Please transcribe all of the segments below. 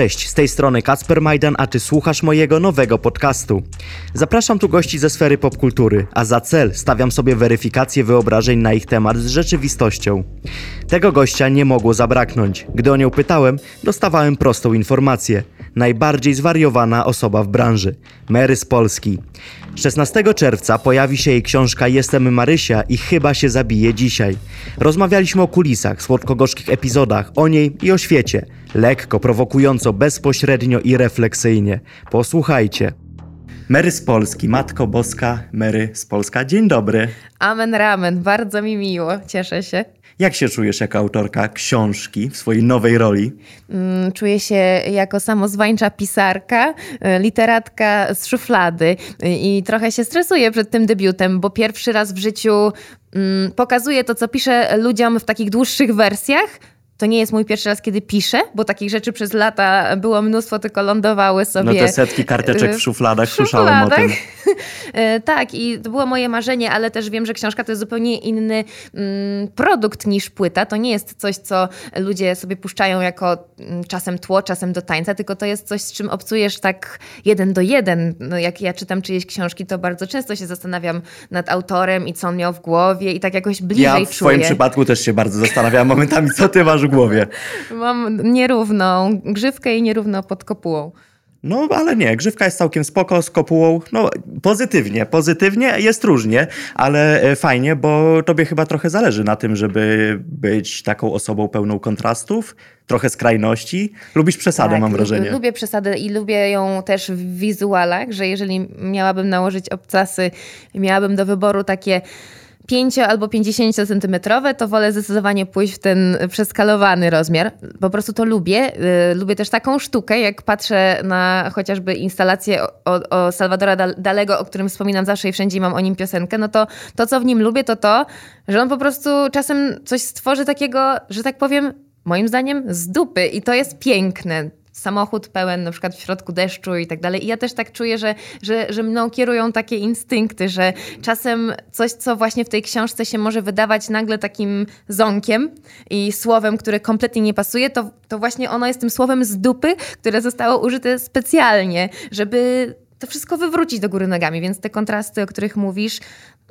Cześć, z tej strony Kacper Majdan, a ty słuchasz mojego nowego podcastu. Zapraszam tu gości ze sfery popkultury, a za cel stawiam sobie weryfikację wyobrażeń na ich temat z rzeczywistością. Tego gościa nie mogło zabraknąć. Gdy o nią pytałem, dostawałem prostą informację. Najbardziej zwariowana osoba w branży. Mary z Polski. 16 czerwca pojawi się jej książka Jestem Marysia i chyba się zabije dzisiaj. Rozmawialiśmy o kulisach, słodko-gorzkich epizodach, o niej i o świecie. Lekko, prowokująco, bezpośrednio i refleksyjnie. Posłuchajcie. Mary z Polski, Matko Boska, Mary z Polska. Dzień dobry. Amen, ramen. Bardzo mi miło. Cieszę się. Jak się czujesz jako autorka książki w swojej nowej roli? Mm, czuję się jako samozwańcza pisarka, y, literatka z szuflady y, i trochę się stresuję przed tym debiutem, bo pierwszy raz w życiu mm, pokazuję to, co piszę ludziom w takich dłuższych wersjach, to nie jest mój pierwszy raz, kiedy piszę, bo takich rzeczy przez lata było mnóstwo, tylko lądowały sobie. No te setki karteczek w szufladach, w słyszałem o tym. E, tak, i to było moje marzenie, ale też wiem, że książka to jest zupełnie inny mm, produkt niż płyta. To nie jest coś, co ludzie sobie puszczają jako mm, czasem tło, czasem do tańca, tylko to jest coś, z czym obcujesz tak jeden do jeden. No, jak ja czytam czyjeś książki, to bardzo często się zastanawiam nad autorem i co on miał w głowie i tak jakoś bliżej ja czuję. w twoim przypadku też się bardzo zastanawiam momentami, co ty masz w głowie. Mam nierówną grzywkę i nierówno pod kopułą. No, ale nie, grzywka jest całkiem spoko, z kopułą, no pozytywnie, pozytywnie, jest różnie, ale e, fajnie, bo tobie chyba trochę zależy na tym, żeby być taką osobą pełną kontrastów, trochę skrajności. Lubisz przesadę, tak, mam wrażenie. Lubię przesadę i lubię ją też w wizualach, że jeżeli miałabym nałożyć obcasy, miałabym do wyboru takie 5 albo 50 centymetrowe, to wolę zdecydowanie pójść w ten przeskalowany rozmiar. Po prostu to lubię. Y, lubię też taką sztukę, jak patrzę na chociażby instalację o, o Salvadora Dalego, o którym wspominam zawsze i wszędzie mam o nim piosenkę, no to to, co w nim lubię, to to, że on po prostu czasem coś stworzy takiego, że tak powiem, moim zdaniem z dupy i to jest piękne samochód pełen na przykład w środku deszczu i tak dalej. I ja też tak czuję, że, że, że mną kierują takie instynkty, że czasem coś, co właśnie w tej książce się może wydawać nagle takim ząkiem i słowem, które kompletnie nie pasuje, to, to właśnie ono jest tym słowem z dupy, które zostało użyte specjalnie, żeby to wszystko wywrócić do góry nogami, więc te kontrasty, o których mówisz,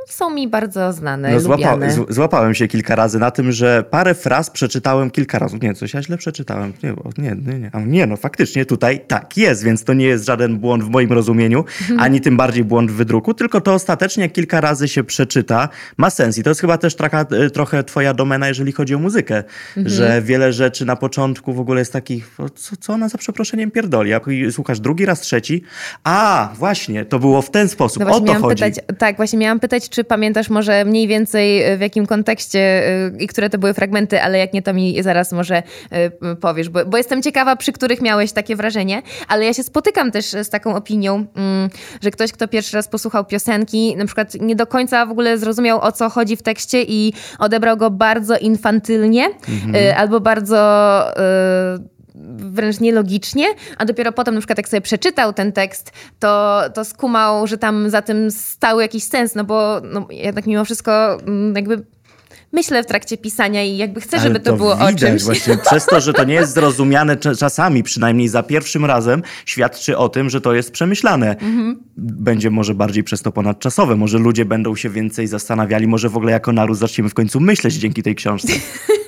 są mi bardzo znane, no, złapa Złapałem się kilka razy na tym, że parę fraz przeczytałem kilka razy. Nie, coś ja źle przeczytałem. Nie, nie, nie, nie. nie no faktycznie tutaj tak jest, więc to nie jest żaden błąd w moim rozumieniu, ani tym bardziej błąd w wydruku, tylko to ostatecznie kilka razy się przeczyta, ma sens. I to jest chyba też traka, e, trochę twoja domena, jeżeli chodzi o muzykę, mhm. że wiele rzeczy na początku w ogóle jest takich, co, co ona za przeproszeniem pierdoli, jak słuchasz drugi raz, trzeci, a właśnie, to było w ten sposób, no o to chodzi. Pytać, tak, właśnie miałam pytać, czy pamiętasz może mniej więcej e, w jakim kontekście e, i które to były fragmenty, ale jak nie, to mi zaraz może e, powiesz, bo, bo jestem ciekawa, przy których miałeś takie wrażenie, ale ja się spotykam też z taką opinią, mm, że ktoś, kto pierwszy raz posłuchał piosenki, na przykład nie do końca w ogóle zrozumiał, o co chodzi w tekście i odebrał go bardzo infantylnie mhm. albo bardzo wręcz nielogicznie, a dopiero potem na przykład jak sobie przeczytał ten tekst, to, to skumał, że tam za tym stał jakiś sens, no bo no, jednak mimo wszystko mm, jakby myślę w trakcie pisania i jakby chcę, żeby to, to było widać, o czymś. Właśnie przez to, że to nie jest zrozumiane czasami, przynajmniej za pierwszym razem, świadczy o tym, że to jest przemyślane. Mhm. Będzie może bardziej przez to ponadczasowe, może ludzie będą się więcej zastanawiali, może w ogóle jako naród zaczniemy w końcu myśleć dzięki tej książce.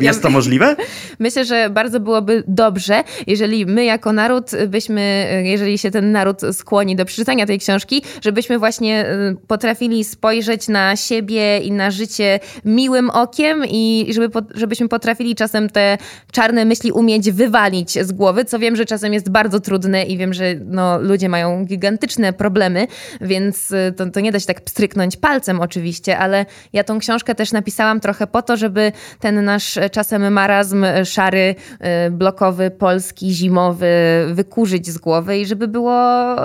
Jest to możliwe? Myślę, że bardzo byłoby dobrze, jeżeli my jako naród byśmy, jeżeli się ten naród skłoni do przeczytania tej książki, żebyśmy właśnie y, potrafili spojrzeć na siebie i na życie miłym okiem i żeby, żebyśmy potrafili czasem te czarne myśli umieć wywalić z głowy, co wiem, że czasem jest bardzo trudne i wiem, że no, ludzie mają gigantyczne problemy, więc y, to, to nie da się tak pstryknąć palcem oczywiście, ale ja tą książkę też napisałam trochę po to, żeby ten nasz czasem marazm szary, y, blokowy, polski, zimowy wykurzyć z głowy i żeby było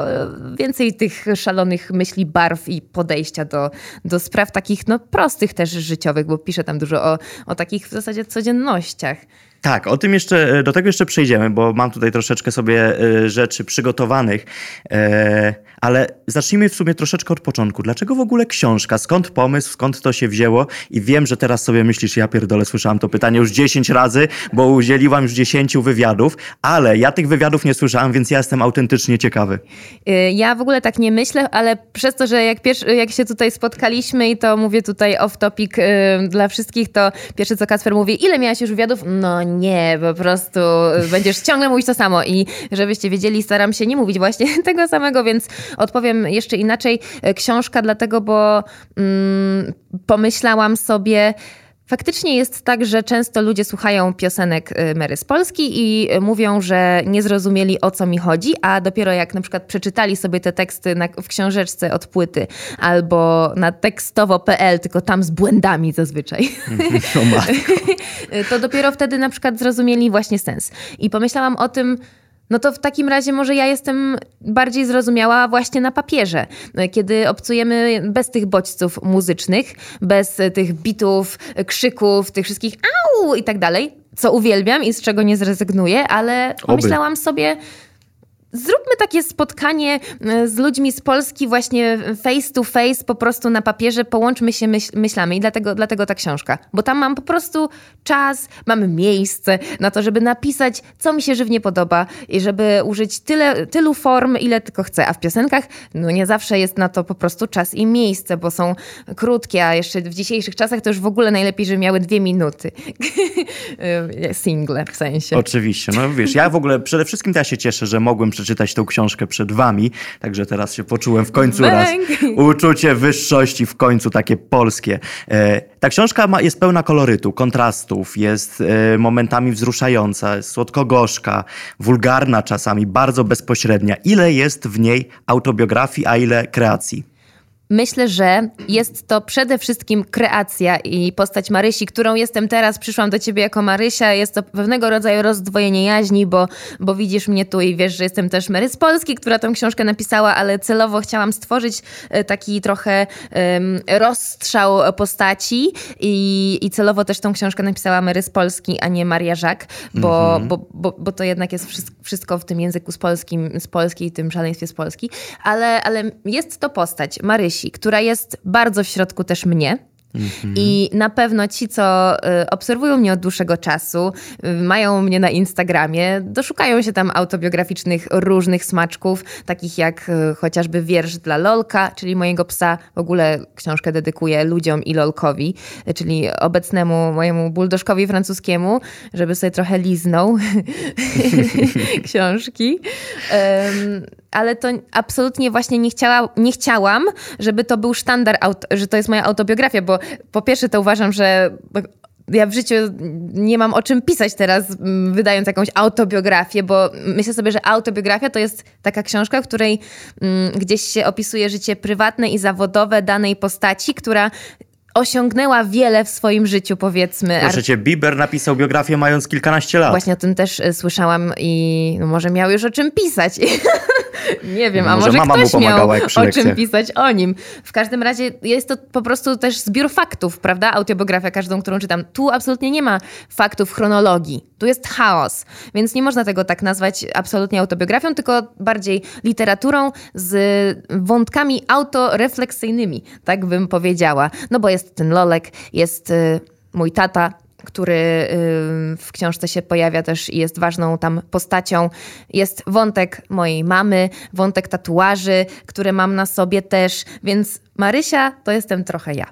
więcej tych szalonych myśli, barw i podejścia do, do spraw takich no, prostych też życiowych, bo piszę tam dużo o, o takich w zasadzie codziennościach. Tak, o tym jeszcze, do tego jeszcze przejdziemy, bo mam tutaj troszeczkę sobie e, rzeczy przygotowanych, e, ale zacznijmy w sumie troszeczkę od początku. Dlaczego w ogóle książka? Skąd pomysł? Skąd to się wzięło? I wiem, że teraz sobie myślisz, ja pierdolę, słyszałam to pytanie już 10 razy, bo udzieliłam już 10 wywiadów, ale ja tych wywiadów nie słyszałam, więc ja jestem autentycznie ciekawy. Ja w ogóle tak nie myślę, ale przez to, że jak, pierwszy, jak się tutaj spotkaliśmy i to mówię tutaj off topic dla wszystkich, to pierwsze co Kacper mówi, ile miałaś już wywiadów? No nie, po prostu będziesz ciągle mówić to samo i żebyście wiedzieli, staram się nie mówić właśnie tego samego, więc odpowiem jeszcze inaczej. Książka dlatego, bo mm, pomyślałam sobie, Faktycznie jest tak, że często ludzie słuchają piosenek y, Mary z Polski i mówią, że nie zrozumieli o co mi chodzi, a dopiero jak na przykład przeczytali sobie te teksty na, w książeczce od płyty albo na tekstowo.pl, tylko tam z błędami zazwyczaj, to dopiero wtedy na przykład zrozumieli właśnie sens. I pomyślałam o tym, no to w takim razie może ja jestem bardziej zrozumiała właśnie na papierze, kiedy obcujemy bez tych bodźców muzycznych, bez tych bitów, krzyków, tych wszystkich au i tak dalej, co uwielbiam i z czego nie zrezygnuję, ale pomyślałam sobie, Zróbmy takie spotkanie e, z ludźmi z Polski właśnie face to face, po prostu na papierze, połączmy się myśl, myślami i dlatego, dlatego ta książka. Bo tam mam po prostu czas, mam miejsce na to, żeby napisać, co mi się żywnie podoba i żeby użyć tyle, tylu form, ile tylko chcę. A w piosenkach, no nie zawsze jest na to po prostu czas i miejsce, bo są krótkie, a jeszcze w dzisiejszych czasach to już w ogóle najlepiej, żeby miały dwie minuty. E, single w sensie. Oczywiście, no wiesz, ja w ogóle przede wszystkim ja się cieszę, że mogłem przeczytać tą książkę przed wami, także teraz się poczułem w końcu Bang. raz. Uczucie wyższości w końcu takie polskie. E, ta książka ma, jest pełna kolorytu, kontrastów, jest e, momentami wzruszająca, słodko-gorzka, wulgarna czasami, bardzo bezpośrednia. Ile jest w niej autobiografii, a ile kreacji? Myślę, że jest to przede wszystkim kreacja i postać Marysi, którą jestem teraz, przyszłam do ciebie jako Marysia. Jest to pewnego rodzaju rozdwojenie jaźni, bo, bo widzisz mnie tu i wiesz, że jestem też Mary z Polski, która tę książkę napisała, ale celowo chciałam stworzyć e, taki trochę um, rozstrzał postaci i, i celowo też tą książkę napisała Mary z Polski, a nie Maria Żak, bo, -hmm. bo, bo, bo to jednak jest wszystko w tym języku z polskim, z Polski i tym szaleństwie z Polski, ale, ale jest to postać Marysi, która jest bardzo w środku też mnie. Mhm. I na pewno ci, co y, obserwują mnie od dłuższego czasu, y, mają mnie na Instagramie, doszukają się tam autobiograficznych różnych smaczków, takich jak y, chociażby wiersz dla Lolka, czyli mojego psa. W ogóle książkę dedykuję ludziom i Lolkowi, czyli obecnemu mojemu buldożkowi francuskiemu, żeby sobie trochę liznął książki. Um, ale to absolutnie właśnie nie, chciała, nie chciałam, żeby to był sztandar, że to jest moja autobiografia, bo po pierwsze to uważam, że ja w życiu nie mam o czym pisać teraz, wydając jakąś autobiografię, bo myślę sobie, że autobiografia to jest taka książka, w której mm, gdzieś się opisuje życie prywatne i zawodowe danej postaci, która osiągnęła wiele w swoim życiu, powiedzmy. Proszę cię, Bieber napisał biografię mając kilkanaście lat. Właśnie o tym też y, słyszałam i no może miał już o czym pisać. Nie wiem, a może, może ktoś miał o czym pisać o nim. W każdym razie jest to po prostu też zbiór faktów, prawda? Autobiografia, każdą, którą czytam. Tu absolutnie nie ma faktów, chronologii. Tu jest chaos, więc nie można tego tak nazwać absolutnie autobiografią, tylko bardziej literaturą z wątkami autorefleksyjnymi, tak bym powiedziała. No bo jest ten Lolek, jest y, mój tata, który y, w książce się pojawia też i jest ważną tam postacią. Jest wątek mojej mamy, wątek tatuaży, które mam na sobie też, więc Marysia to jestem trochę ja.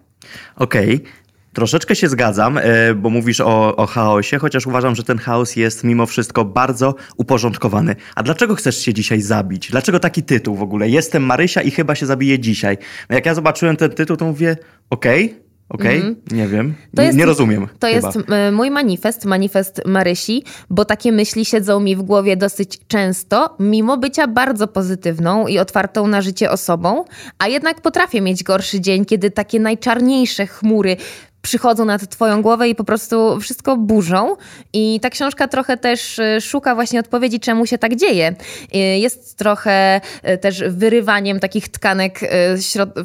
Okej. Okay. Troszeczkę się zgadzam, e, bo mówisz o, o chaosie, chociaż uważam, że ten chaos jest mimo wszystko bardzo uporządkowany. A dlaczego chcesz się dzisiaj zabić? Dlaczego taki tytuł w ogóle? Jestem Marysia i chyba się zabiję dzisiaj. No jak ja zobaczyłem ten tytuł, to mówię, okej, okay, Okej, okay, mm. nie wiem, jest, nie rozumiem. To chyba. jest mój manifest, manifest Marysi, bo takie myśli siedzą mi w głowie dosyć często, mimo bycia bardzo pozytywną i otwartą na życie osobą, a jednak potrafię mieć gorszy dzień, kiedy takie najczarniejsze chmury przychodzą nad twoją głowę i po prostu wszystko burzą. I ta książka trochę też y, szuka właśnie odpowiedzi, czemu się tak dzieje. Y, Jest trochę y, też wyrywaniem takich tkanek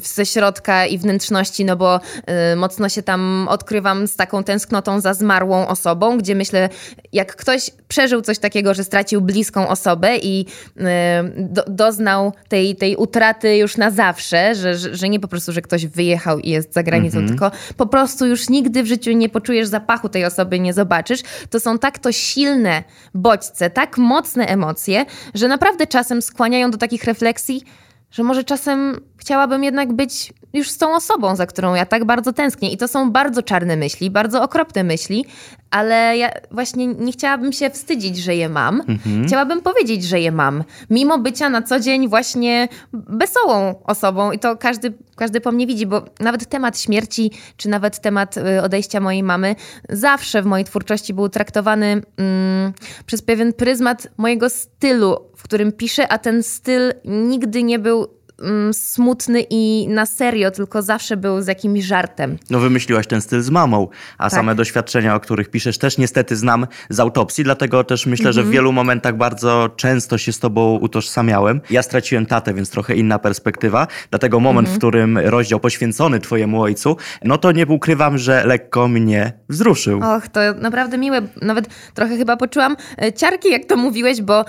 ze środka i wnętrzności, no bo mocno się tam odkrywam z taką tęsknotą za zmarłą osobą, gdzie myślę, jak ktoś przeżył coś takiego, że stracił bliską osobę i do, doznał tej, tej utraty już na zawsze, że, że, że nie po prostu, że ktoś wyjechał i jest za granicą, tylko po prostu już nigdy w życiu nie poczujesz zapachu tej osoby, nie zobaczysz, to są tak to silne bodźce, tak mocne emocje, że naprawdę czasem skłaniają do takich refleksji, że może czasem chciałabym jednak być już z tą osobą, za którą ja tak bardzo tęsknię. I to są bardzo czarne myśli, bardzo okropne myśli, ale ja właśnie nie chciałabym się wstydzić, że je mam. Chciałabym powiedzieć, że je mam, mimo bycia na co dzień właśnie wesołą osobą. I to każdy, każdy po mnie widzi, bo nawet temat śmierci, czy nawet temat y, odejścia mojej mamy, zawsze w mojej twórczości był traktowany mm, przez pewien pryzmat mojego stylu, w którym piszę, a ten styl nigdy nie był mm, smutny i na serio, tylko zawsze był z jakimś żartem. No wymyśliłaś ten styl z mamą, a Tak. same doświadczenia, o których piszesz, też niestety znam z autopsji, dlatego też myślę, że w Mhm. wielu momentach bardzo często się z tobą utożsamiałem. Ja straciłem tatę, więc trochę inna perspektywa, dlatego moment, Mhm. w którym rozdział poświęcony twojemu ojcu, no to nie ukrywam, że lekko mnie wzruszył. Och, to naprawdę miłe. Nawet trochę chyba poczułam e, ciarki, jak to mówiłeś, bo y,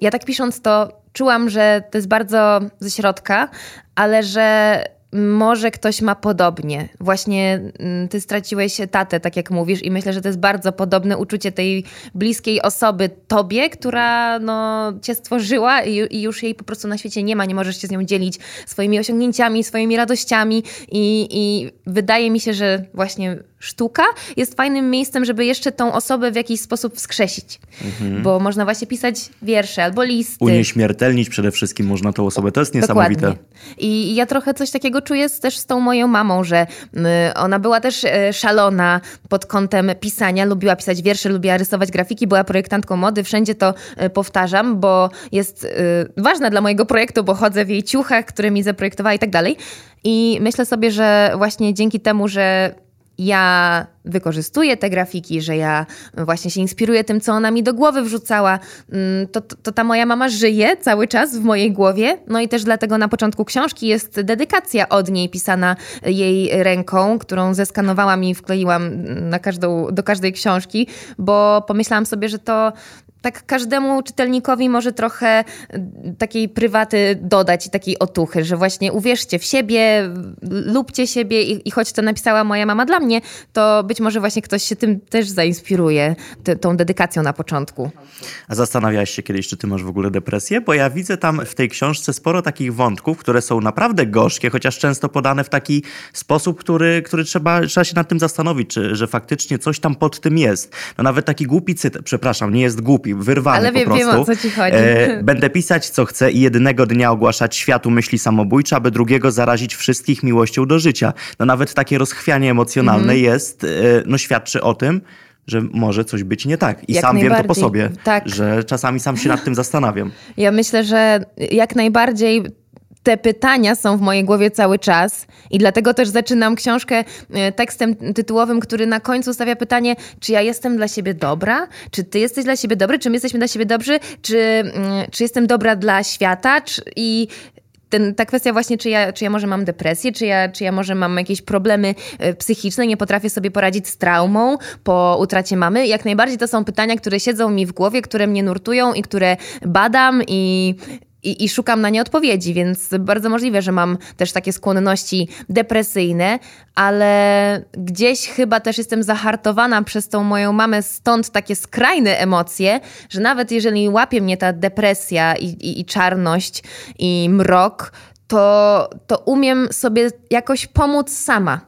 ja tak pisząc to czułam, że to jest bardzo ze środka, ale że może ktoś ma podobnie. Właśnie mm, ty straciłeś tatę, tak jak mówisz, i myślę, że to jest bardzo podobne uczucie tej bliskiej osoby tobie, która no, cię stworzyła i, i już jej po prostu na świecie nie ma, nie możesz się z nią dzielić swoimi osiągnięciami, swoimi radościami i, i wydaje mi się, że właśnie sztuka jest fajnym miejscem, żeby jeszcze tą osobę w jakiś sposób wskrzesić. Bo można właśnie pisać wiersze albo listy. Unieśmiertelnić przede wszystkim można tą osobę, to jest niesamowite. Dokładnie. I ja trochę coś takiego czuję też z tą moją mamą, że y, ona była też e, szalona pod kątem pisania, lubiła pisać wiersze, lubiła rysować grafiki, była projektantką mody, wszędzie to e, powtarzam, bo jest y, ważna dla mojego projektu, bo chodzę w jej ciuchach, które mi zaprojektowała i tak dalej. I myślę sobie, że właśnie dzięki temu, że ja wykorzystuję te grafiki, że ja właśnie się inspiruję tym, co ona mi do głowy wrzucała, mm, to, to, to ta moja mama żyje cały czas w mojej głowie. No i też dlatego na początku książki jest dedykacja od niej pisana jej ręką, którą zeskanowałam i wkleiłam na każdą, do każdej książki, bo pomyślałam sobie, że to tak każdemu czytelnikowi może trochę y, takiej prywaty dodać i takiej otuchy, że właśnie uwierzcie w siebie, lubcie siebie i, i choć to napisała moja mama dla mnie, to być może właśnie ktoś się tym też zainspiruje, ty, tą dedykacją na początku. A zastanawiałaś się kiedyś, czy ty masz w ogóle depresję? Bo ja widzę tam w tej książce sporo takich wątków, które są naprawdę gorzkie, chociaż często podane w taki sposób, który, który trzeba, trzeba się nad tym zastanowić, czy, że faktycznie coś tam pod tym jest. No nawet taki głupi cytat, przepraszam, nie jest głupi, wyrwany Ale po wiem- prostu. wiem, o co ci chodzi. E, będę pisać, co chcę i jednego dnia ogłaszać światu myśli samobójcze, aby drugiego zarazić wszystkich miłością do życia. No nawet takie rozchwianie emocjonalne Mhm. jest, e, no świadczy o tym, że może coś być nie tak. I Jak sam wiem to po sobie, Tak. że czasami sam się nad tym zastanawiam. Ja myślę, że jak najbardziej te pytania są w mojej głowie cały czas i dlatego też zaczynam książkę e, tekstem tytułowym, który na końcu stawia pytanie, czy ja jestem dla siebie dobra? Czy ty jesteś dla siebie dobry? Czy my jesteśmy dla siebie dobrzy? Czy, mm, czy jestem dobra dla świata? Czy, I ten, ta kwestia właśnie, czy ja, czy ja może mam depresję, czy ja, czy ja może mam jakieś problemy e, psychiczne, nie potrafię sobie poradzić z traumą po utracie mamy. Jak najbardziej to są pytania, które siedzą mi w głowie, które mnie nurtują i które badam i, i, i szukam na nie odpowiedzi, więc bardzo możliwe, że mam też takie skłonności depresyjne, ale gdzieś chyba też jestem zahartowana przez tą moją mamę, stąd takie skrajne emocje, że nawet jeżeli łapie mnie ta depresja i, i, i czarność i mrok, to, to umiem sobie jakoś pomóc sama.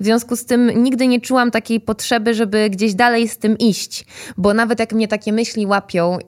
W związku z tym nigdy nie czułam takiej potrzeby, żeby gdzieś dalej z tym iść, bo nawet jak mnie takie myśli łapią, y,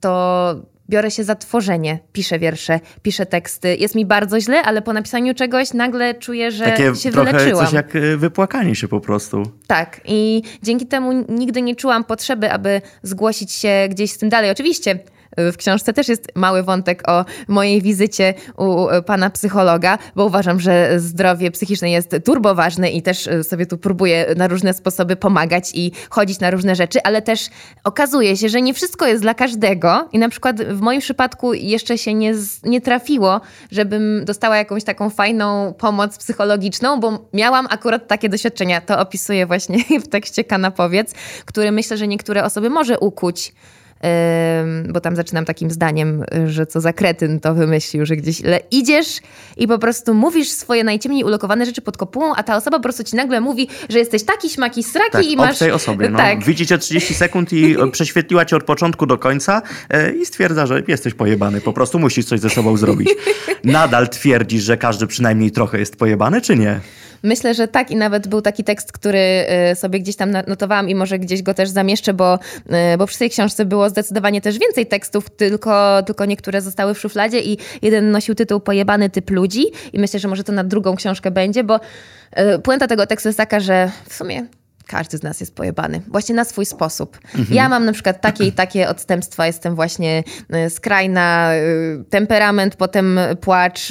to biorę się za tworzenie, piszę wiersze, piszę teksty. Jest mi bardzo źle, ale po napisaniu czegoś nagle czuję, że Takie się trochę wyleczyłam. coś jak y, wypłakanie się po prostu. Tak, i dzięki temu nigdy nie czułam potrzeby, aby zgłosić się gdzieś z tym dalej. Oczywiście w książce też jest mały wątek o mojej wizycie u pana psychologa, bo uważam, że zdrowie psychiczne jest turbo ważne i też sobie tu próbuję na różne sposoby pomagać i chodzić na różne rzeczy, ale też okazuje się, że nie wszystko jest dla każdego i na przykład w moim przypadku jeszcze się nie, nie trafiło, żebym dostała jakąś taką fajną pomoc psychologiczną, bo miałam akurat takie doświadczenia. To opisuję właśnie w tekście Kanapowiec, który myślę, że niektóre osoby może ukuć bo tam zaczynam takim zdaniem, że co za kretyn to wymyślił, że gdzieś idziesz i po prostu mówisz swoje najciemniej ulokowane rzeczy pod kopułą, a ta osoba po prostu ci nagle mówi, że jesteś taki śmaki sraki tak, i masz... tej osobie, no. Tak. Widzicie 30 sekund i prześwietliła cię od początku do końca e, i stwierdza, że jesteś pojebany, po prostu musisz coś ze sobą zrobić. Nadal twierdzisz, że każdy przynajmniej trochę jest pojebany, czy nie? Myślę, że tak i nawet był taki tekst, który y, sobie gdzieś tam notowałam i może gdzieś go też zamieszczę, bo, y, bo przy tej książce było zdecydowanie też więcej tekstów, tylko, tylko niektóre zostały w szufladzie i jeden nosił tytuł Pojebany typ ludzi i myślę, że może to na drugą książkę będzie, bo y, puenta tego tekstu jest taka, że w sumie każdy z nas jest pojebany. Właśnie na swój sposób. Mhm. Ja mam na przykład takie i takie odstępstwa. Jestem właśnie skrajna, temperament, potem płacz,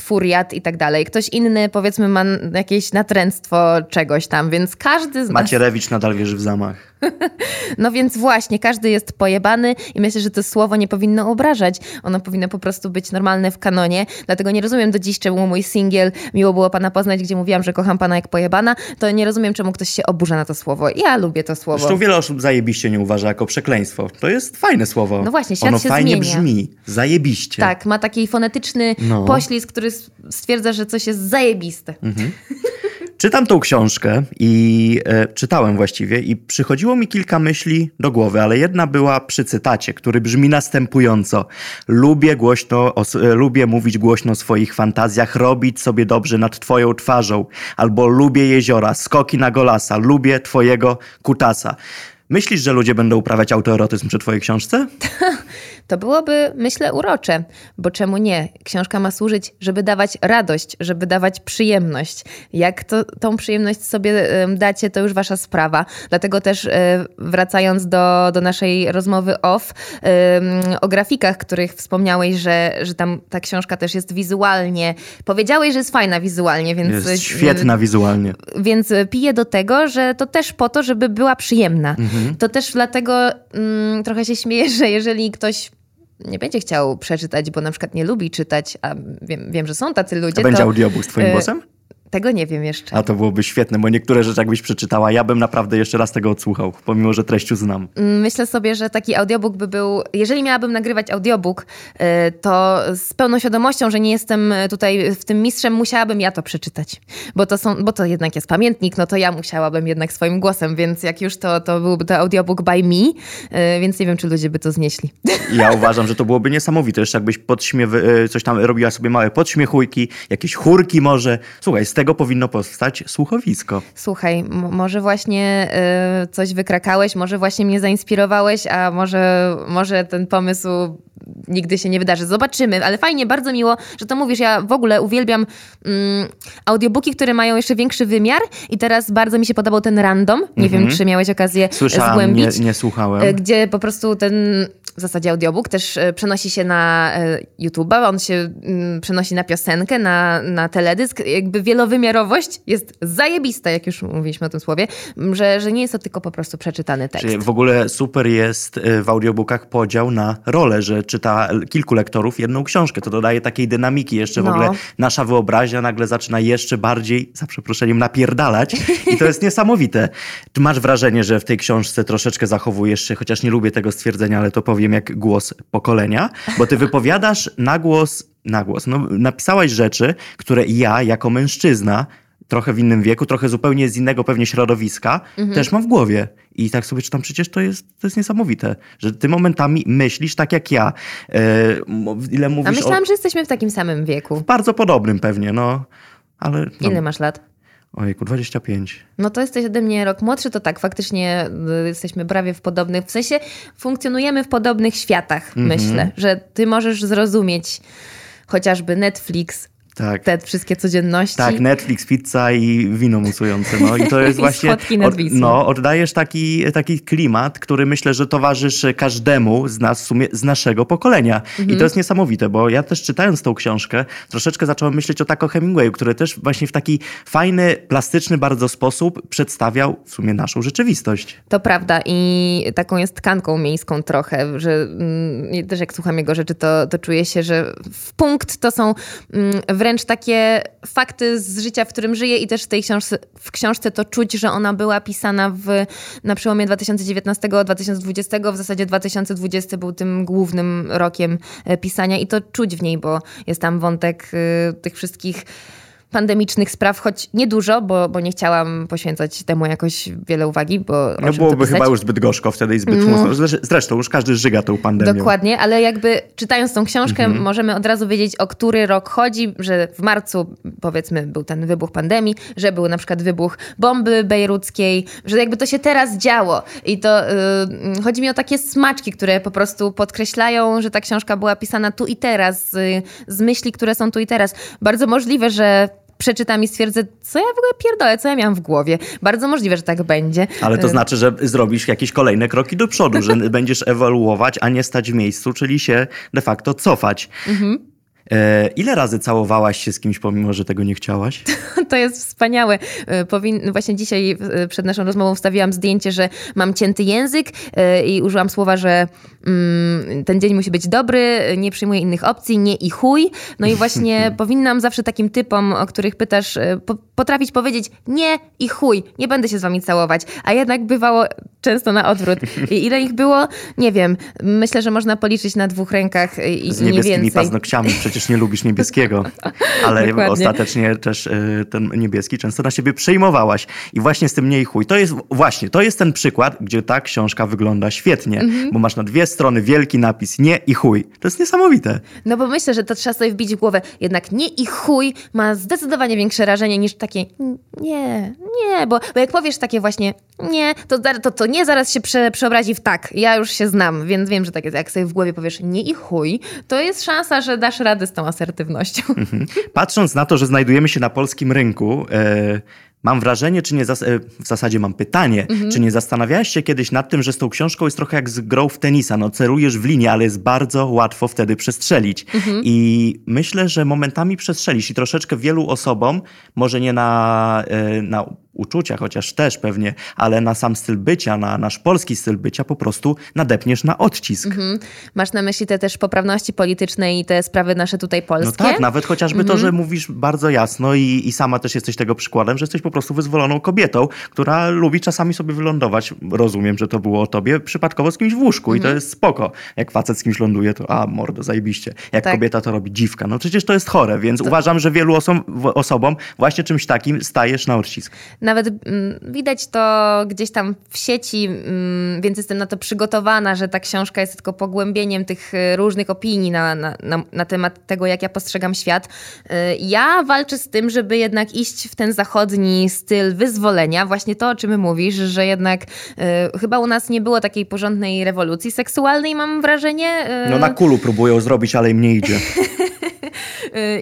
furiat i tak dalej. Ktoś inny powiedzmy ma jakieś natręctwo czegoś tam, więc każdy z nas... Macierewicz nadal wierzy w zamach. No więc właśnie, każdy jest pojebany i myślę, że to słowo nie powinno obrażać. Ono powinno po prostu być normalne w kanonie. Dlatego nie rozumiem do dziś, czemu mój singiel Miło było pana poznać, gdzie mówiłam, że kocham pana jak pojebana, to nie rozumiem, czemu ktoś się oburza na to słowo. Ja lubię to słowo. Zresztą wiele osób zajebiście nie uważa jako przekleństwo. To jest fajne słowo. No właśnie, świat ono się fajnie zmienia. brzmi. Zajebiście. Tak, ma taki fonetyczny no. poślizg, który stwierdza, że coś jest zajebiste. Mhm. Czytam tą książkę i e, czytałem właściwie i przychodziło mi kilka myśli do głowy, ale jedna była przy cytacie, który brzmi następująco. Lubię głośno, e, lubię mówić głośno o swoich fantazjach, robić sobie dobrze nad twoją twarzą, albo lubię jeziora, skoki na golasa, lubię twojego kutasa. Myślisz, że ludzie będą uprawiać autoerotyzm przy twojej książce? To byłoby, myślę, urocze, bo czemu nie? Książka ma służyć, żeby dawać radość, żeby dawać przyjemność. Jak to, tą przyjemność sobie dacie, to już wasza sprawa. Dlatego też e, wracając do, do naszej rozmowy off, o grafikach, których wspomniałeś, że, że tam ta książka też jest wizualnie. Powiedziałeś, że jest fajna wizualnie, więc... Jest świetna wizualnie. Więc piję do tego, że to też po to, żeby była przyjemna. Mhm. To też dlatego mm, trochę się śmieję, że jeżeli ktoś nie będzie chciał przeczytać, bo na przykład nie lubi czytać, a wiem, wiem że są tacy ludzie. A będzie to, audiobook z twoim y, głosem? Tego nie wiem jeszcze. A to byłoby świetne, bo niektóre rzeczy jakbyś przeczytała, ja bym naprawdę jeszcze raz tego odsłuchał, pomimo, że treściu znam. Mm, myślę sobie, że taki audiobook by był, jeżeli miałabym nagrywać audiobook, y, to z pełną świadomością, że nie jestem tutaj w tym mistrzem, musiałabym ja to przeczytać. Bo to, są, bo to jednak jest pamiętnik, no to ja musiałabym jednak swoim głosem, więc jak już to, to byłby to audiobook by me, y, więc nie wiem, czy ludzie by to znieśli. Ja uważam, że to byłoby niesamowite, jeszcze jakbyś podśmiewy, y, coś tam robiła sobie małe podśmiechujki, jakieś chórki może. Słuchaj, z tego powinno powstać słuchowisko. Słuchaj, może właśnie y, coś wykrakałeś, może właśnie mnie zainspirowałeś, a może, może ten pomysł nigdy się nie wydarzy. Zobaczymy, ale fajnie, bardzo miło, że to mówisz. Ja w ogóle uwielbiam mm, audiobooki, które mają jeszcze większy wymiar i teraz bardzo mi się podobał ten random. Nie wiem, mhm. czy miałeś okazję Słyszałam, zgłębić. Nie, nie słuchałem. Y, gdzie po prostu ten w zasadzie audiobook też y, przenosi się na YouTube'a, on się mm, przenosi na piosenkę, na, na teledysk. Jakby wielowymiarowość jest zajebista, jak już mówiliśmy o tym słowie, że, że nie jest to tylko po prostu przeczytany tekst. Czyli w ogóle super jest w audiobookach podział na role, że czyta kilku lektorów jedną książkę. To dodaje takiej dynamiki. Jeszcze w no. ogóle nasza wyobraźnia nagle zaczyna jeszcze bardziej, za przeproszeniem, napierdalać. I to jest niesamowite. Masz wrażenie, że w tej książce troszeczkę zachowujesz się, chociaż nie lubię tego stwierdzenia, ale to powiem jak głos pokolenia, bo ty wypowiadasz na głos, na głos, no, napisałaś rzeczy, które ja jako mężczyzna trochę w innym wieku, trochę zupełnie z innego pewnie środowiska, mhm. też mam w głowie. I tak sobie czytam, przecież to jest, to jest niesamowite, że ty momentami myślisz tak jak ja. E, ile mówisz A myślałam, o... że jesteśmy w takim samym wieku. W bardzo podobnym pewnie, no. Ale, no. Ile masz lat? Ojejku, 25. No to jesteś ode mnie rok młodszy, to tak, faktycznie y, jesteśmy prawie w podobnych, w sensie funkcjonujemy w podobnych światach, mhm. myślę, że ty możesz zrozumieć chociażby Netflix, tak. te wszystkie codzienności. Tak, Netflix, pizza i wino musujące. No i to jest właśnie. Od, no, oddajesz taki, taki klimat, który myślę, że towarzyszy każdemu z nas w sumie z naszego pokolenia. Mhm. I to mhm. jest niesamowite, bo ja też czytając tą książkę, troszeczkę zacząłem myśleć o Taco Hemingwayu, który też właśnie w taki fajny, plastyczny bardzo sposób przedstawiał w sumie naszą rzeczywistość. To prawda i taką jest tkanką miejską trochę, że mm, też jak słucham jego rzeczy, to, to czuję się, że w punkt to są mm, wręcz takie fakty z życia, w którym żyję i też w tej książce, w książce to czuć, że ona była pisana w, na przełomie 2019-2020. W zasadzie 2020 był tym głównym rokiem e, pisania i to czuć w niej, bo jest tam wątek y, tych wszystkich pandemicznych spraw, choć niedużo, bo, bo nie chciałam poświęcać temu jakoś wiele uwagi, bo No byłoby chyba już zbyt gorzko wtedy i zbyt no. mocno. Zresztą już każdy żyga tą pandemią. Dokładnie, ale jakby czytając tą książkę mhm. możemy od razu wiedzieć, o który rok chodzi, że w marcu powiedzmy był ten wybuch pandemii, że był na przykład wybuch bomby bejruckiej, że jakby to się teraz działo i to yy, chodzi mi o takie smaczki, które po prostu podkreślają, że ta książka była pisana tu i teraz, z, z myśli, które są tu i teraz. Bardzo możliwe, że przeczytam i stwierdzę, co ja w ogóle pierdolę, co ja miałam w głowie. Bardzo możliwe, że tak będzie. Ale to y, znaczy, że zrobisz jakieś kolejne kroki do przodu, że będziesz ewoluować, a nie stać w miejscu, czyli się de facto cofać. Mhm. E, ile razy całowałaś się z kimś, pomimo że tego nie chciałaś? To jest wspaniałe. E, powin... Właśnie dzisiaj e, przed naszą rozmową wstawiłam zdjęcie, że mam cięty język i użyłam słowa, że mm, ten dzień musi być dobry, nie przyjmuję innych opcji, nie i chuj. No i właśnie powinnam zawsze takim typom, o których pytasz, po potrafić powiedzieć nie i chuj, nie będę się z wami całować. A jednak bywało często na odwrót. I ile ich było? Nie wiem. Myślę, że można policzyć na dwóch rękach i, z niebieskimi paznokciami przecież nie lubisz niebieskiego, ale Dokładnie. ostatecznie też y, ten niebieski często na siebie przejmowałaś. I właśnie z tym nie i chuj. To jest właśnie, to jest ten przykład, gdzie ta książka wygląda świetnie, mhm. bo masz na dwie strony wielki napis nie i chuj. To jest niesamowite. No bo myślę, że to trzeba sobie wbić w głowę. Jednak nie i chuj ma zdecydowanie większe rażenie niż takie nie, nie, bo, bo jak powiesz takie właśnie nie, to, to, to nie zaraz się prze, przeobrazi w tak. Ja już się znam, więc wiem, że tak jest. Jak sobie w głowie powiesz nie i chuj, to jest szansa, że dasz radę z tą asertywnością. Mhm. Patrząc na to, że znajdujemy się na polskim rynku, e, Mam wrażenie, czy nie, e, w zasadzie mam pytanie, mhm. czy nie zastanawiałeś się kiedyś nad tym, że z tą książką jest trochę jak z grą w tenisa, no celujesz w linię, ale jest bardzo łatwo wtedy przestrzelić. Mhm. I myślę, że momentami przestrzelisz i troszeczkę wielu osobom, może nie na, e, na uczucia, chociaż też pewnie, ale na sam styl bycia, na nasz polski styl bycia po prostu nadepniesz na odcisk. Mhm. Masz na myśli te też poprawności polityczne i te sprawy nasze tutaj polskie? No tak, nawet chociażby mhm. to, że mówisz bardzo jasno i, i sama też jesteś tego przykładem, że jesteś po prostu wyzwoloną kobietą, która lubi czasami sobie wylądować, rozumiem, że to było o tobie, przypadkowo z kimś w łóżku mhm. i to mhm. jest spoko. Jak facet z kimś ląduje, to a, mordo, zajebiście. Jak tak. kobieta to robi dziwka. No przecież to jest chore, więc to... uważam, że wielu osom, osobom właśnie czymś takim stajesz na odcisk. Nawet mm, widać to gdzieś tam w sieci, mm, więc jestem na to przygotowana, że ta książka jest tylko pogłębieniem tych y, różnych opinii na, na, na, na temat tego, jak ja postrzegam świat. Y, ja walczę z tym, żeby jednak iść w ten zachodni styl wyzwolenia, właśnie to, o czym mówisz, że jednak y, chyba u nas nie było takiej porządnej rewolucji seksualnej, mam wrażenie. No na kulu próbują zrobić, ale im nie idzie.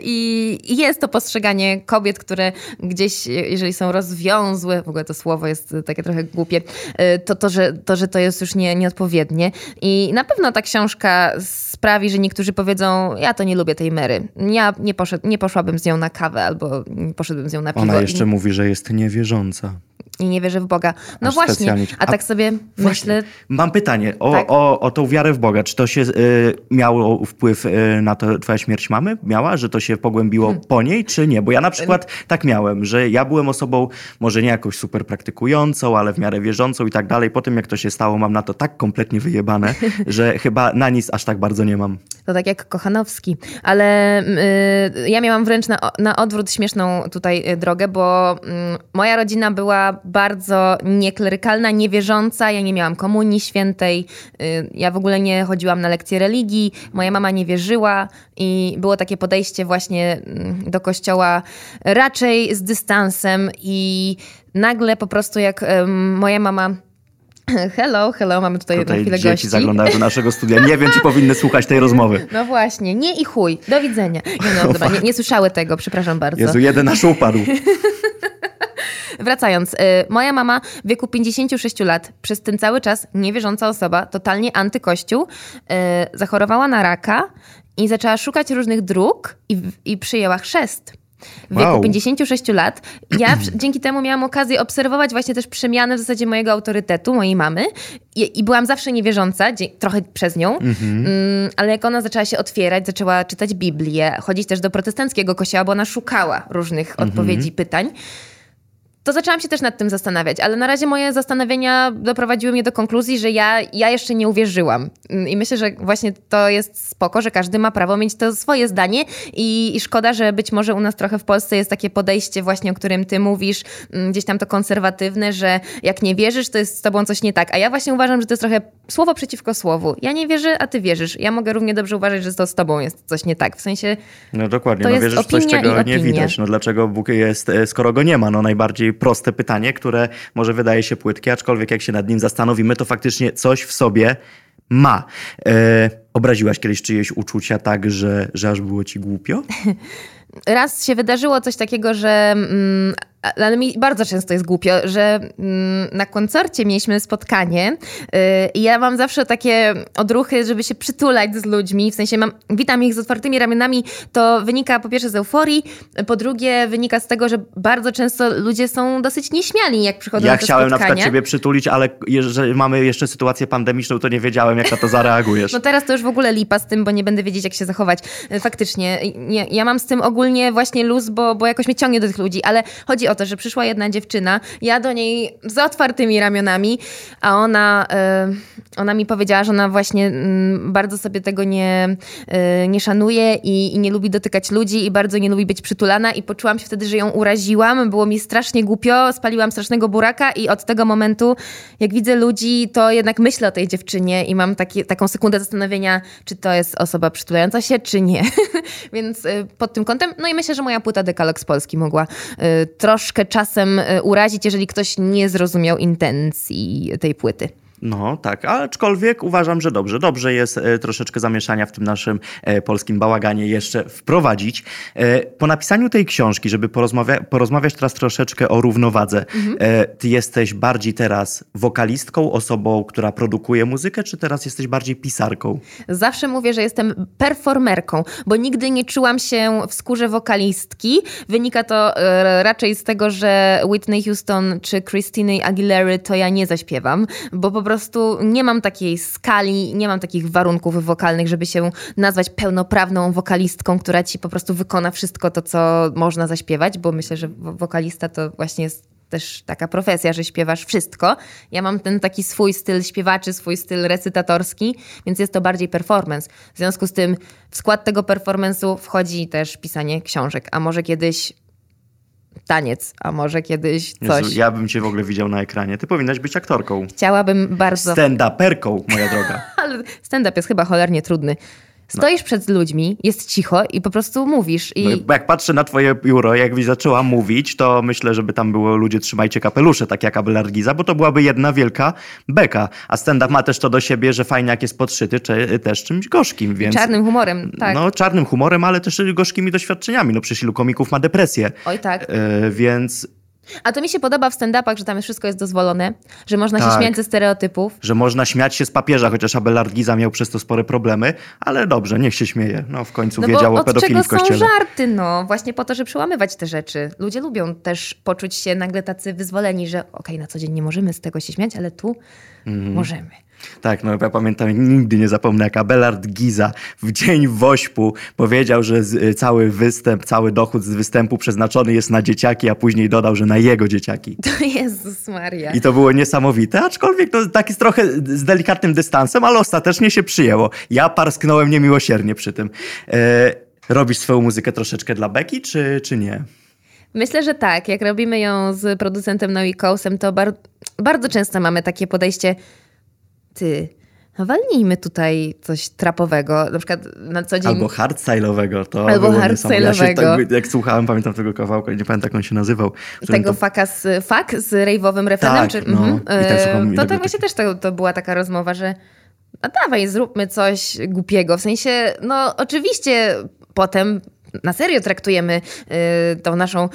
I jest to postrzeganie kobiet, które gdzieś, jeżeli są rozwiązłe, w ogóle to słowo jest takie trochę głupie, y, to, to, że, to, że to jest już nie, nieodpowiednie. I na pewno ta książka sprawi, że niektórzy powiedzą, ja to nie lubię tej Mary. Ja nie, poszedł, nie poszłabym z nią na kawę albo nie poszedłbym z nią na piwo. Ona jeszcze I... mówi, że jest niewierząca i nie wierzę w Boga. No Aż właśnie, a, tak sobie myślę... Mam pytanie o, tak? o, o tą wiarę w Boga. Czy to się y, miało wpływ y, na to, twoja śmierć mamy? Miała, że to się pogłębiło hmm. po niej, czy nie? Bo ja na przykład tak miałem, że ja byłem osobą może nie jakoś super praktykującą, ale w miarę wierzącą i tak dalej. Po tym jak to się stało, mam na to tak kompletnie wyjebane, że chyba na nic aż tak bardzo nie mam. To tak jak Kochanowski. Ale y, ja miałam wręcz na, na odwrót śmieszną tutaj y, drogę, bo y, moja rodzina była bardzo nieklerykalna, niewierząca. Ja nie miałam komunii świętej. Y, ja w ogóle nie chodziłam na lekcje religii. Moja mama nie wierzyła i było takie podejście właśnie mm, do kościoła raczej z dystansem i nagle po prostu jak moja mama Hello, hello, mamy tutaj, Tutaj chwilę dzieci gości. zaglądają do naszego studia. Nie wiem, czy powinny słuchać tej rozmowy. No właśnie, nie i chuj. Do widzenia. Nie, no, dobra, nie, nie słyszały tego, przepraszam bardzo. Jezu, jeden nasz upadł. Wracając, y, moja mama w wieku 56 lat, przez ten cały czas niewierząca osoba, totalnie antykościół, y, zachorowała na raka i zaczęła szukać różnych dróg i, i przyjęła chrzest. W wieku Wow. 56 lat. Ja dzięki temu miałam okazję obserwować właśnie też przemianę w zasadzie mojego autorytetu, mojej mamy. I, i byłam zawsze niewierząca, trochę przez nią, mm, ale jak ona zaczęła się otwierać, zaczęła czytać Biblię, chodzić też do protestanckiego kościoła, bo ona szukała różnych odpowiedzi, pytań to zaczęłam się też nad tym zastanawiać, ale na razie moje zastanowienia doprowadziły mnie do konkluzji, że ja, ja jeszcze nie uwierzyłam. Mm, I myślę, że właśnie to jest spoko, że każdy ma prawo mieć to swoje zdanie i, i szkoda, że być może u nas trochę w Polsce jest takie podejście właśnie, o którym ty mówisz, mm, gdzieś tam to konserwatywne, że jak nie wierzysz, to jest z tobą coś nie tak. A ja właśnie uważam, że to jest trochę słowo przeciwko słowu. Ja nie wierzę, a ty wierzysz. Ja mogę równie dobrze uważać, że to z tobą jest coś nie tak. W sensie No dokładnie, To no wierzysz w coś, czego nie widać. No dlaczego Bóg jest, e, skoro go nie ma? No najbardziej proste pytanie, które może wydaje się płytkie, aczkolwiek jak się nad nim zastanowimy, to faktycznie coś w sobie ma. E, obraziłaś kiedyś czyjeś uczucia tak, że, że aż było ci głupio? raz się wydarzyło coś takiego, że. Mm, ale mi bardzo często jest głupio, że mm, na koncercie mieliśmy spotkanie yy, i ja mam zawsze takie odruchy, żeby się przytulać z ludźmi, w sensie mam, witam ich z otwartymi ramionami, to wynika po pierwsze z euforii, po drugie wynika z tego, że bardzo często ludzie są dosyć nieśmiali, jak przychodzą Ja na te chciałem na spotkania. przykład ciebie przytulić, ale jeżeli mamy jeszcze sytuację pandemiczną, to nie wiedziałem, jak na to zareagujesz. No teraz to już w ogóle lipa z tym, bo nie będę wiedzieć, jak się zachować. E, Faktycznie, nie, ja mam z tym ogólnie właśnie luz, bo, bo jakoś mnie ciągnie do tych ludzi, ale chodzi o to, że przyszła jedna dziewczyna, ja do niej z otwartymi ramionami, a ona, e, ona mi powiedziała, że ona właśnie mm, bardzo sobie tego nie, e, nie szanuje i, i nie lubi dotykać ludzi i bardzo nie lubi być przytulana i poczułam się wtedy, że ją uraziłam, było mi strasznie głupio, spaliłam strasznego buraka i od tego momentu, jak widzę ludzi, to jednak myślę o tej dziewczynie i mam taki, taką sekundę zastanowienia, czy to jest osoba przytulająca się, czy nie. Więc y, pod tym kątem, no i myślę, że moja płyta Dekalog z Polski mogła y, troszkę czasem y, urazić, jeżeli ktoś nie zrozumiał intencji tej płyty. No tak, aczkolwiek uważam, że dobrze. Dobrze jest e, troszeczkę zamieszania w tym naszym e, polskim bałaganie jeszcze wprowadzić. E, po napisaniu tej książki, żeby porozmawia- porozmawiać teraz troszeczkę o równowadze, e, ty jesteś bardziej teraz wokalistką, osobą, która produkuje muzykę, czy teraz jesteś bardziej pisarką? Zawsze mówię, że jestem performerką, bo nigdy nie czułam się w skórze wokalistki. Wynika to raczej z tego, że Whitney Houston czy Christine Aguilera to ja nie zaśpiewam, bo po prostu nie mam takiej skali, nie mam takich warunków wokalnych, żeby się nazwać pełnoprawną wokalistką, która ci po prostu wykona wszystko to, co można zaśpiewać, bo myślę, że wo- wokalista to właśnie jest też taka profesja, że śpiewasz wszystko. Ja mam ten taki swój styl śpiewaczy, swój styl recytatorski, więc jest to bardziej performance. W związku z tym w skład tego performance'u wchodzi też pisanie książek, a może kiedyś taniec, a może kiedyś coś. Jezu, ja bym cię w ogóle widział na ekranie. Ty powinnaś być aktorką. Chciałabym bardzo, Stand-uperką, moja droga. ale stand-up jest chyba cholernie trudny. Stoisz przed ludźmi, jest cicho i po prostu mówisz. I No, jak patrzę na twoje biuro, jakbyś zaczęła mówić, to myślę, żeby tam było ludzie trzymajcie kapelusze, tak jak Giza, bo to byłaby jedna wielka beka. A stand-up ma też to do siebie, że fajnie jak jest podszyty, czy też czymś gorzkim, więc... czarnym humorem, tak. No, czarnym humorem, ale też gorzkimi doświadczeniami. No przecież ilu komików ma depresję. Oj tak. E, więc, A to mi się podoba w stand-upach, że tam wszystko jest dozwolone, że można się Tak. śmiać ze stereotypów. że można śmiać się z papieża, chociaż Abelard Giza miał przez to spore problemy, ale dobrze, niech się śmieje. No w końcu No wiedział o pedofilii w kościele. są żarty, no. Właśnie po to, żeby przełamywać te rzeczy. Ludzie lubią też poczuć się nagle tacy wyzwoleni, że okej, na co dzień nie możemy z tego się śmiać, ale tu Mhm. możemy. Tak, no ja pamiętam, nigdy nie zapomnę, jak Abelard Giza w dzień wośpu powiedział, że z, y, cały występ, cały dochód z występu przeznaczony jest na dzieciaki, a później dodał, że na jego dzieciaki. To Jezus Maria. I to było niesamowite, aczkolwiek to taki trochę z delikatnym dystansem, ale ostatecznie się przyjęło. Ja parsknąłem niemiłosiernie przy tym. E, robisz swoją muzykę troszeczkę dla Beki, czy, czy nie? Myślę, że tak. Jak robimy ją z producentem Noe Coasem, to bar- bardzo często mamy takie podejście ty, walnijmy tutaj coś trapowego, na przykład na co dzień... Albo hardstyle'owego. To Albo niesamowite. Ja się hardstyle'owego. tak, jak słuchałem, pamiętam tego kawałka, nie pamiętam jak on się nazywał. Tego faka z, fak z rejwowym refrenem? Tak, czy, no. mhm. Tak E, słucham i To, to właśnie też to, to była taka rozmowa, że a dawaj, zróbmy coś głupiego. W sensie, no oczywiście potem na serio traktujemy y, tą naszą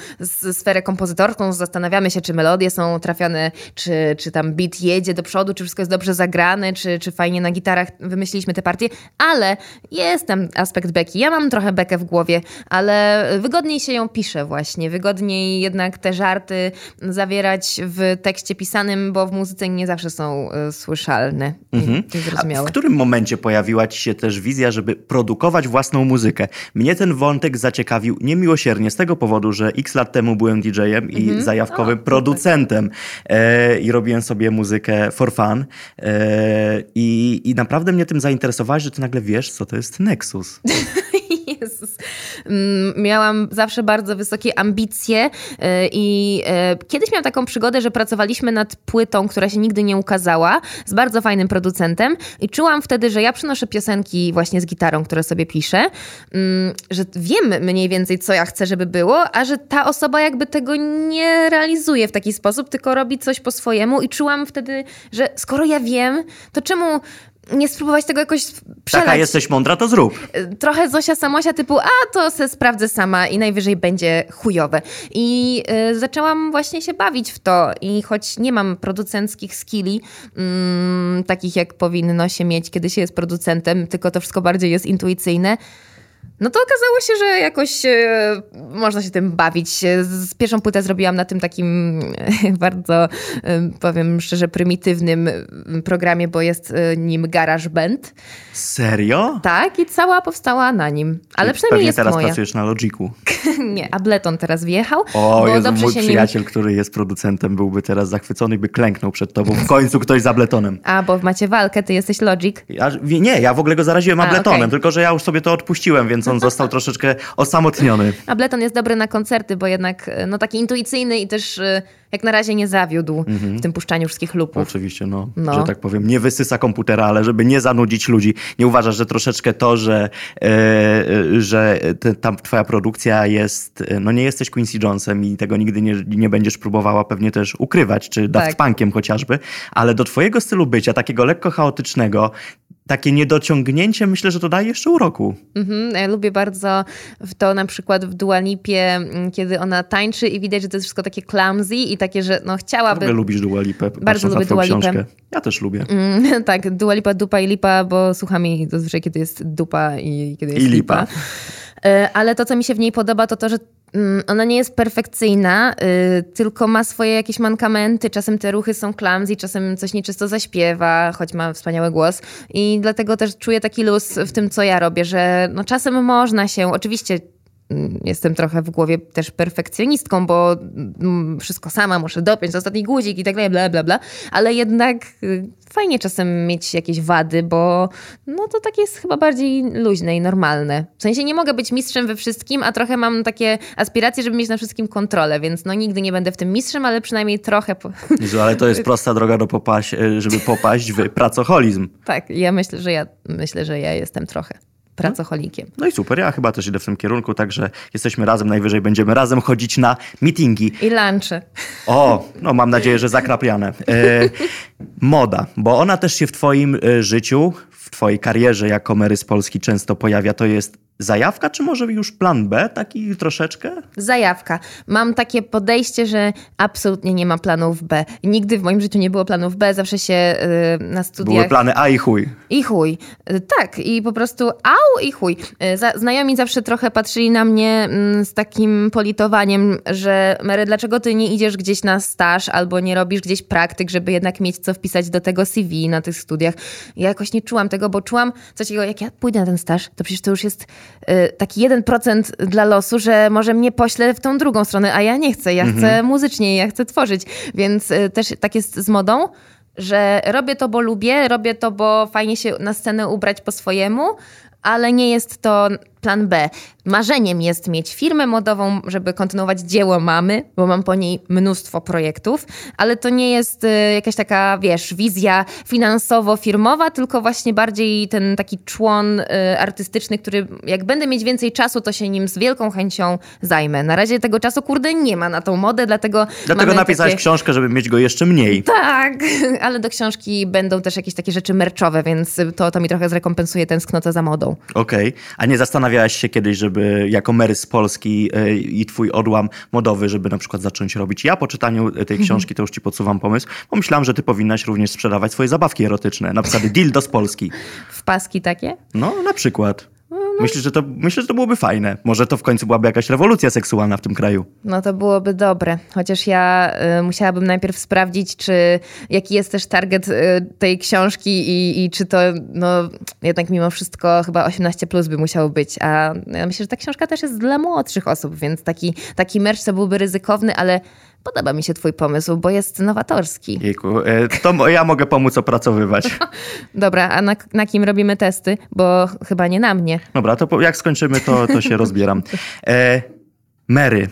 sferę kompozytorską, zastanawiamy się, czy melodie są trafione, czy, czy tam beat jedzie do przodu, czy wszystko jest dobrze zagrane, czy, czy fajnie na gitarach wymyśliliśmy te partie, ale jest tam aspekt beki. Ja mam trochę bekę w głowie, ale wygodniej się ją pisze właśnie, wygodniej jednak te żarty zawierać w tekście pisanym, bo w muzyce nie zawsze są y, słyszalne i, i A w którym momencie pojawiła ci się też wizja, żeby produkować własną muzykę? Mnie ten wątek zaciekawił niemiłosiernie z tego powodu, że x lat temu byłem DJ-em i Mhm. zajawkowym producentem e, i robiłem sobie muzykę for fun e, i, i naprawdę mnie tym zainteresowałeś, że ty nagle wiesz, co to jest Nexus. Jezus. Mm, Miałam zawsze bardzo wysokie ambicje e, i e, kiedyś miałam taką przygodę, że pracowaliśmy nad płytą, która się nigdy nie ukazała, z bardzo fajnym producentem i czułam wtedy, że ja przynoszę piosenki właśnie z gitarą, które sobie piszę, mm, że wiem mniej więcej, co ja chcę, żeby było, a że ta osoba jakby tego nie realizuje w taki sposób, tylko robi coś po swojemu i czułam wtedy, że skoro ja wiem, to czemu nie spróbować tego jakoś przelać Taka jesteś mądra, to zrób. trochę Zosia Samosia typu, a to se sprawdzę sama i najwyżej będzie chujowe. I y, zaczęłam właśnie się bawić w to i choć nie mam producenckich skilli, mm, takich jak powinno się mieć, kiedy się jest producentem, tylko to wszystko bardziej jest intuicyjne, no to okazało się, że jakoś e, można się tym bawić. E, Z pierwszą płytę zrobiłam na tym takim e, bardzo, e, powiem szczerze, prymitywnym e, programie, bo jest e, nim GarageBand. Serio? Tak, i cała powstała na nim. Ale Czyli przynajmniej jest teraz moja. pracujesz na Logiku. Nie, Ableton teraz wjechał. O, Jezu, mój się nim... przyjaciel, który jest producentem, byłby teraz zachwycony by klęknął przed tobą. W końcu ktoś z Abletonem. A, bo macie walkę, ty jesteś Logic. Ja, nie, ja w ogóle go zaraziłem A, Abletonem, okej. tylko że ja już sobie to odpuściłem, więc on został troszeczkę osamotniony. Ableton jest dobry na koncerty, bo jednak e, no, taki intuicyjny i też e, jak na razie nie zawiódł w tym puszczaniu wszystkich lupów. Oczywiście, no, No. że tak powiem, nie wysysa komputera, ale żeby nie zanudzić ludzi. Nie uważasz, że troszeczkę to, że, e, że tam twoja produkcja jest, no nie jesteś Quincy Jonesem i tego nigdy nie, nie będziesz próbowała pewnie też ukrywać, czy Daft Tak. Punkiem chociażby, ale do twojego stylu bycia, takiego lekko chaotycznego, takie niedociągnięcie, myślę, że to daje jeszcze uroku. Mhm, ja lubię bardzo to na przykład w Dua Lipie, m, kiedy ona tańczy i widać, że to jest wszystko takie clumsy i takie, że no W ogóle chciałaby... lubisz Dua Lipę, patrząc na lubię twoją Dua Lipę. książkę. Ja też lubię. Mm, tak, Dua Lipa, dupa i lipa, bo słucham jej zazwyczaj, kiedy jest dupa i kiedy jest I lipa. lipa. E, Ale to, co mi się w niej podoba, to to, że ona nie jest perfekcyjna, y, tylko ma swoje jakieś mankamenty. Czasem te ruchy są clumsy, czasem coś nieczysto zaśpiewa, choć ma wspaniały głos. I dlatego też czuję taki luz w tym, co ja robię, że no czasem można się, oczywiście mm, Jestem trochę w głowie też perfekcjonistką, bo mm, wszystko sama muszę dopiąć, ostatni guzik i tak dalej, bla, bla, bla. Ale jednak y, fajnie czasem mieć jakieś wady, bo no to tak jest chyba bardziej luźne i normalne. W sensie nie mogę być mistrzem we wszystkim, a trochę mam takie aspiracje, żeby mieć na wszystkim kontrolę, więc no nigdy nie będę w tym mistrzem, ale przynajmniej trochę. Po... Jezu, ale to jest prosta droga do popaść, e, żeby popaść w pracoholizm. tak, ja myślę, że ja myślę, że ja jestem trochę pracocholikiem. No i super, ja chyba też idę w tym kierunku, także jesteśmy razem, najwyżej będziemy razem chodzić na meetingi. I lunchy. O, no mam nadzieję, że zakrapiane. E, moda, bo ona też się w twoim e, życiu, w twojej karierze jako Mary z Polski często pojawia. To jest zajawka, czy może już plan B, taki troszeczkę? Zajawka. Mam takie podejście, że absolutnie nie ma planów B. Nigdy w moim życiu nie było planów B, zawsze się y, na studiach... Były plany A i chuj. I chuj. Y, Tak, i po prostu au i chuj. Y, Za, znajomi zawsze trochę patrzyli na mnie mm, z takim politowaniem, że Mary, dlaczego ty nie idziesz gdzieś na staż albo nie robisz gdzieś praktyk, żeby jednak mieć co wpisać do tego CV na tych studiach. Ja jakoś nie czułam tego, bo czułam coś takiego, jak ja pójdę na ten staż, to przecież to już jest taki 1% dla losu, że może mnie pośle w tą drugą stronę, a ja nie chcę, ja chcę muzycznie, ja chcę tworzyć. Więc y, też tak jest z modą, że robię to, bo lubię, robię to, bo fajnie się na scenę ubrać po swojemu, ale nie jest to plan B. Marzeniem jest mieć firmę modową, żeby kontynuować dzieło mamy, bo mam po niej mnóstwo projektów, ale to nie jest y, jakaś taka, wiesz, wizja finansowo-firmowa, tylko właśnie bardziej ten taki człon y, artystyczny, który jak będę mieć więcej czasu, to się nim z wielką chęcią zajmę. Na razie tego czasu, kurde, nie ma na tą modę, dlatego Dlatego napisałeś takie... książkę, żeby mieć go jeszcze mniej. Tak, ale do książki będą też jakieś takie rzeczy merczowe, więc to, to mi trochę zrekompensuje tęsknotę za modą. Okej. A nie zastanawiałaś się kiedyś, żeby jako Mary z Polski e, i twój odłam modowy, żeby na przykład zacząć robić? Ja po czytaniu tej książki to już ci podsuwam pomysł, bo myślałam, że ty powinnaś również sprzedawać swoje zabawki erotyczne, na przykład dildo z Polski. W paski takie? No, na przykład. Myślę, że to, myślę, że to byłoby fajne. Może to w końcu byłaby jakaś rewolucja seksualna w tym kraju. No to byłoby dobre. Chociaż ja y, musiałabym najpierw sprawdzić, czy jaki jest też target y, tej książki i, i czy to no, jednak mimo wszystko chyba 18 plus by musiało być. A ja myślę, że ta książka też jest dla młodszych osób, więc taki, taki merch to byłby ryzykowny, ale podoba mi się twój pomysł, bo jest nowatorski. Jejku, e, to ja mogę pomóc opracowywać. Dobra, a na, na kim robimy testy? Bo chyba nie na mnie. Dobra, to jak skończymy, to, to się rozbieram. E, Mary,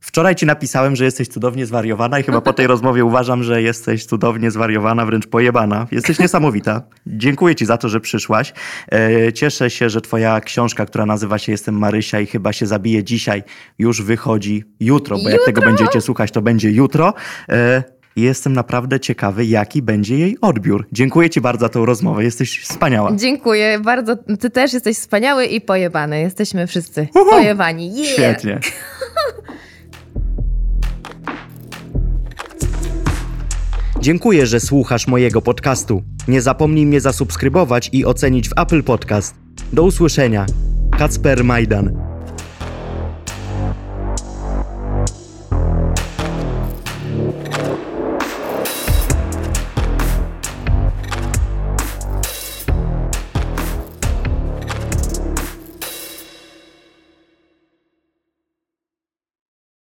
wczoraj ci napisałem, że jesteś cudownie zwariowana i chyba po tej rozmowie uważam, że jesteś cudownie zwariowana, wręcz pojebana. Jesteś niesamowita. Dziękuję ci za to, że przyszłaś. E, cieszę się, że twoja książka, która nazywa się Jestem Marysia i chyba się zabije dzisiaj, już wychodzi jutro, bo jak Jutro? tego będziecie słuchać, to będzie jutro. E, Jestem naprawdę ciekawy, jaki będzie jej odbiór. Dziękuję Ci bardzo za tą rozmowę. Jesteś wspaniała. Dziękuję bardzo. Ty też jesteś wspaniały i pojebany. Jesteśmy wszyscy Uhu. pojebani. Yeah. Świetnie. Dziękuję, że słuchasz mojego podcastu. Nie zapomnij mnie zasubskrybować i ocenić w Apple Podcast. Do usłyszenia. Kacper Majdan.